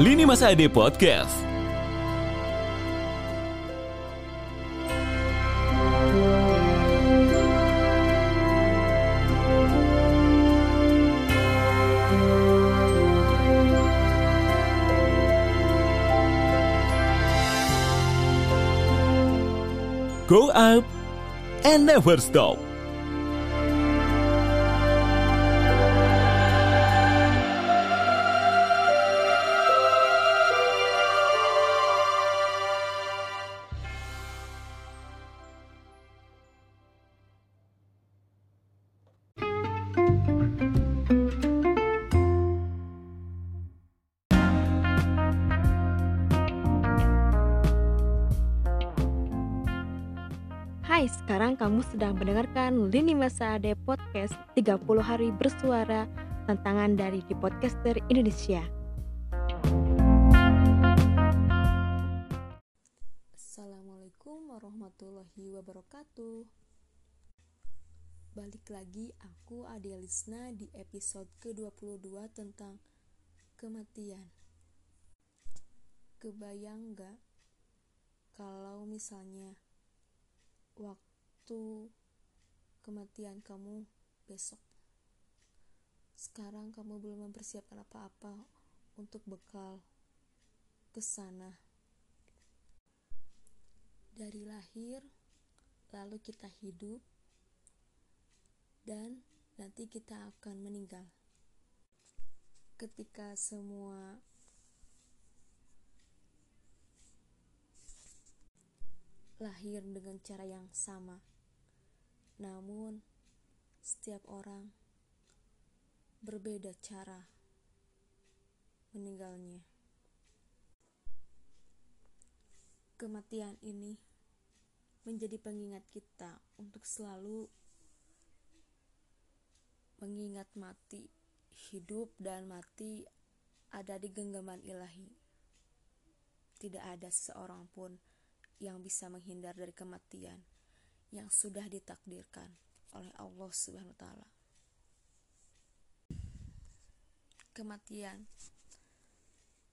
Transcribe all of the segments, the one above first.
Lini Masa Ade Podcast. Go up and never stop. Hai, sekarang kamu sedang mendengarkan Lini Masa Ade Podcast 30 Hari Bersuara Tantangan dari di Podcaster Indonesia. Assalamualaikum warahmatullahi wabarakatuh Balik lagi aku Adelisna di episode ke-22 tentang kematian Kebayang gak kalau misalnya waktu kematian kamu besok. Sekarang kamu belum mempersiapkan apa-apa untuk bekal ke sana. Dari lahir, lalu kita hidup, dan nanti kita akan meninggal. Ketika semua lahir dengan cara yang sama. Namun, setiap orang berbeda cara meninggalnya. Kematian ini menjadi pengingat kita untuk selalu mengingat mati, hidup dan mati ada di genggaman ilahi. Tidak ada seseorang pun yang bisa menghindar dari kematian yang sudah ditakdirkan oleh Allah Subhanahu wa taala. Kematian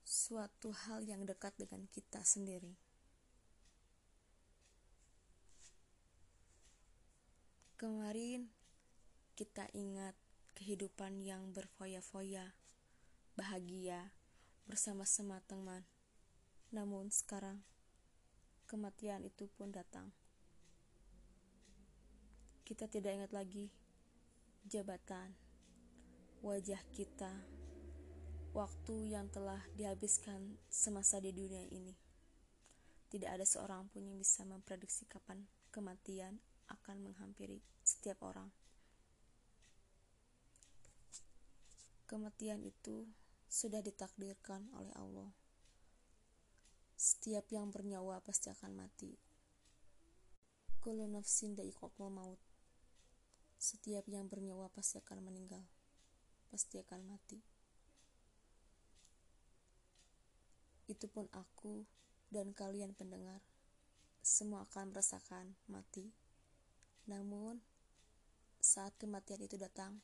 suatu hal yang dekat dengan kita sendiri. Kemarin kita ingat kehidupan yang berfoya-foya, bahagia bersama-sama teman. Namun sekarang kematian itu pun datang. Kita tidak ingat lagi jabatan, wajah kita, waktu yang telah dihabiskan semasa di dunia ini. Tidak ada seorang pun yang bisa memprediksi kapan kematian akan menghampiri setiap orang. Kematian itu sudah ditakdirkan oleh Allah. Setiap yang bernyawa pasti akan mati. Kullu nafsin maut. Setiap yang bernyawa pasti akan meninggal. Pasti akan mati. Itu pun aku dan kalian pendengar semua akan merasakan mati. Namun saat kematian itu datang,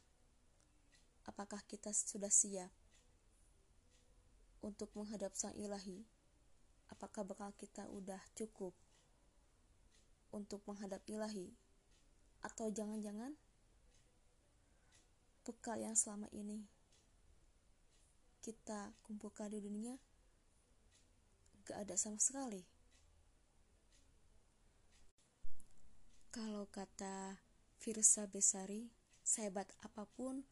apakah kita sudah siap untuk menghadap Sang Ilahi? Apakah bekal kita udah cukup untuk menghadap ilahi? Atau jangan-jangan bekal yang selama ini kita kumpulkan di dunia gak ada sama sekali? Kalau kata Firsa Besari sehebat apa pun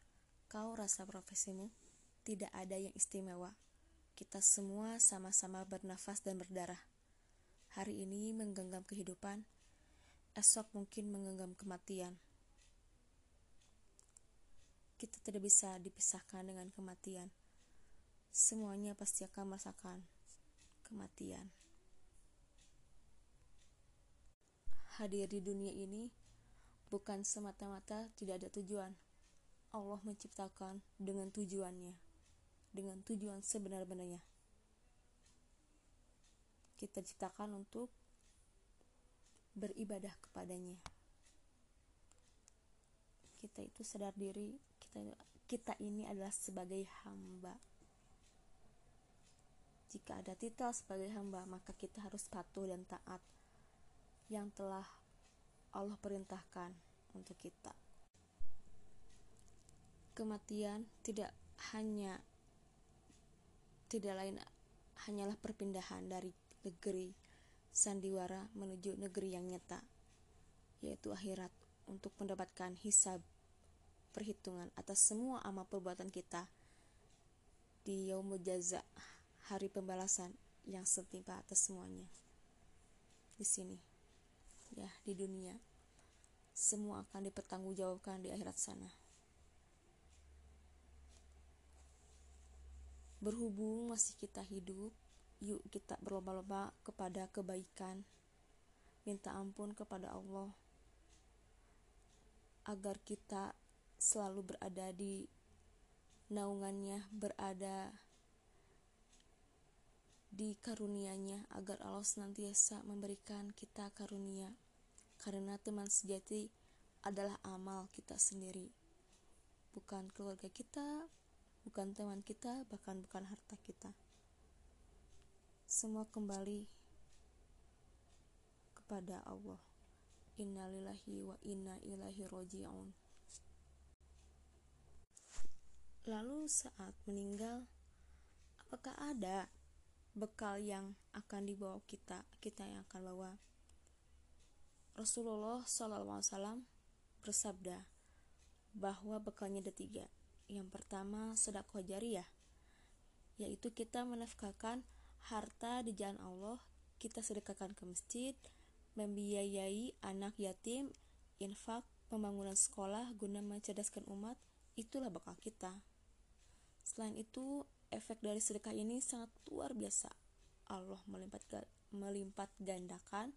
kau rasa profesimu tidak ada yang istimewa kita semua sama-sama bernafas dan berdarah. Hari ini menggenggam kehidupan, esok mungkin menggenggam kematian. Kita tidak bisa dipisahkan dengan kematian. Semuanya pasti akan merasakan kematian. Hadir di dunia ini bukan semata-mata tidak ada tujuan. Allah menciptakan dengan tujuannya dengan tujuan sebenar-benarnya. Kita ciptakan untuk beribadah kepadanya. Kita itu sadar diri, kita kita ini adalah sebagai hamba. Jika ada titel sebagai hamba, maka kita harus patuh dan taat yang telah Allah perintahkan untuk kita. Kematian tidak hanya tidak lain hanyalah perpindahan dari negeri sandiwara menuju negeri yang nyata, yaitu akhirat untuk mendapatkan hisab perhitungan atas semua amal perbuatan kita di yaumul jaza hari pembalasan yang setimpa atas semuanya. Di sini ya di dunia semua akan dipertanggungjawabkan di akhirat sana berhubung masih kita hidup yuk kita berlomba-lomba kepada kebaikan. Minta ampun kepada Allah agar kita selalu berada di naungannya berada di karunianya agar Allah senantiasa memberikan kita karunia. Karena teman sejati adalah amal kita sendiri bukan keluarga kita bukan teman kita bahkan bukan harta kita semua kembali kepada Allah innalillahi wa inna ilahi roji'un lalu saat meninggal apakah ada bekal yang akan dibawa kita, kita yang akan bawa. Rasulullah SAW bersabda bahwa bekalnya ada tiga. Yang pertama sedekah jariah, yaitu kita menafkahkan harta di jalan Allah, kita sedekahkan ke masjid, membiayai anak yatim, infak, pembangunan sekolah guna mencerdaskan umat, itulah bekal kita. Selain itu, efek dari sedekah ini sangat luar biasa. Allah melimpat, melimpat gandakan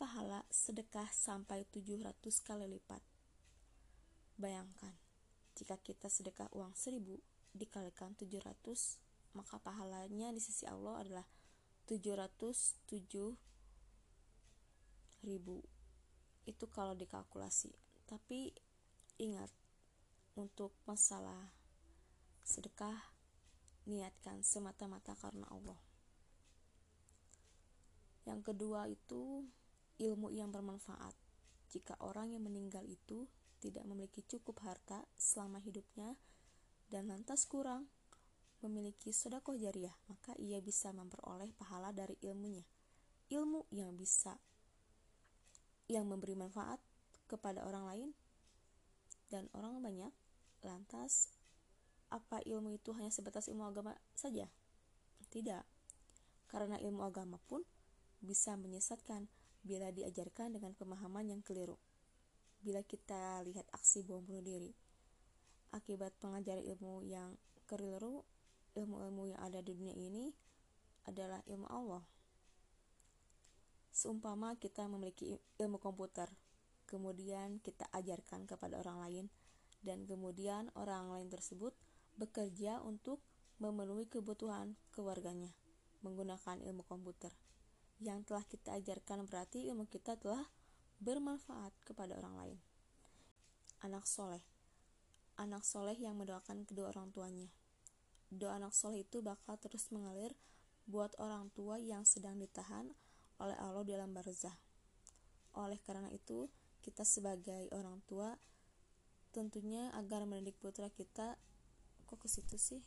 pahala sedekah sampai 700 kali lipat. Bayangkan, jika kita sedekah uang 1000 dikalikan 700, maka pahalanya di sisi Allah adalah 707 ribu. Itu kalau dikalkulasi. Tapi ingat, untuk masalah sedekah niatkan semata-mata karena Allah. Yang kedua itu ilmu yang bermanfaat. Jika orang yang meninggal itu tidak memiliki cukup harta selama hidupnya dan lantas kurang memiliki sedekah jariah, maka ia bisa memperoleh pahala dari ilmunya. Ilmu yang bisa yang memberi manfaat kepada orang lain dan orang banyak lantas apa ilmu itu hanya sebatas ilmu agama saja? Tidak. Karena ilmu agama pun bisa menyesatkan bila diajarkan dengan pemahaman yang keliru. Bila kita lihat aksi bom bunuh diri, akibat pengajaran ilmu yang keliru, ilmu-ilmu yang ada di dunia ini adalah ilmu Allah. Seumpama kita memiliki ilmu komputer, kemudian kita ajarkan kepada orang lain, dan kemudian orang lain tersebut bekerja untuk memenuhi kebutuhan keluarganya menggunakan ilmu komputer. Yang telah kita ajarkan berarti ilmu kita telah bermanfaat kepada orang lain. Anak soleh Anak soleh yang mendoakan kedua orang tuanya. Doa anak soleh itu bakal terus mengalir buat orang tua yang sedang ditahan oleh Allah dalam barzah. Oleh karena itu, kita sebagai orang tua tentunya agar mendidik putra kita kok ke situ sih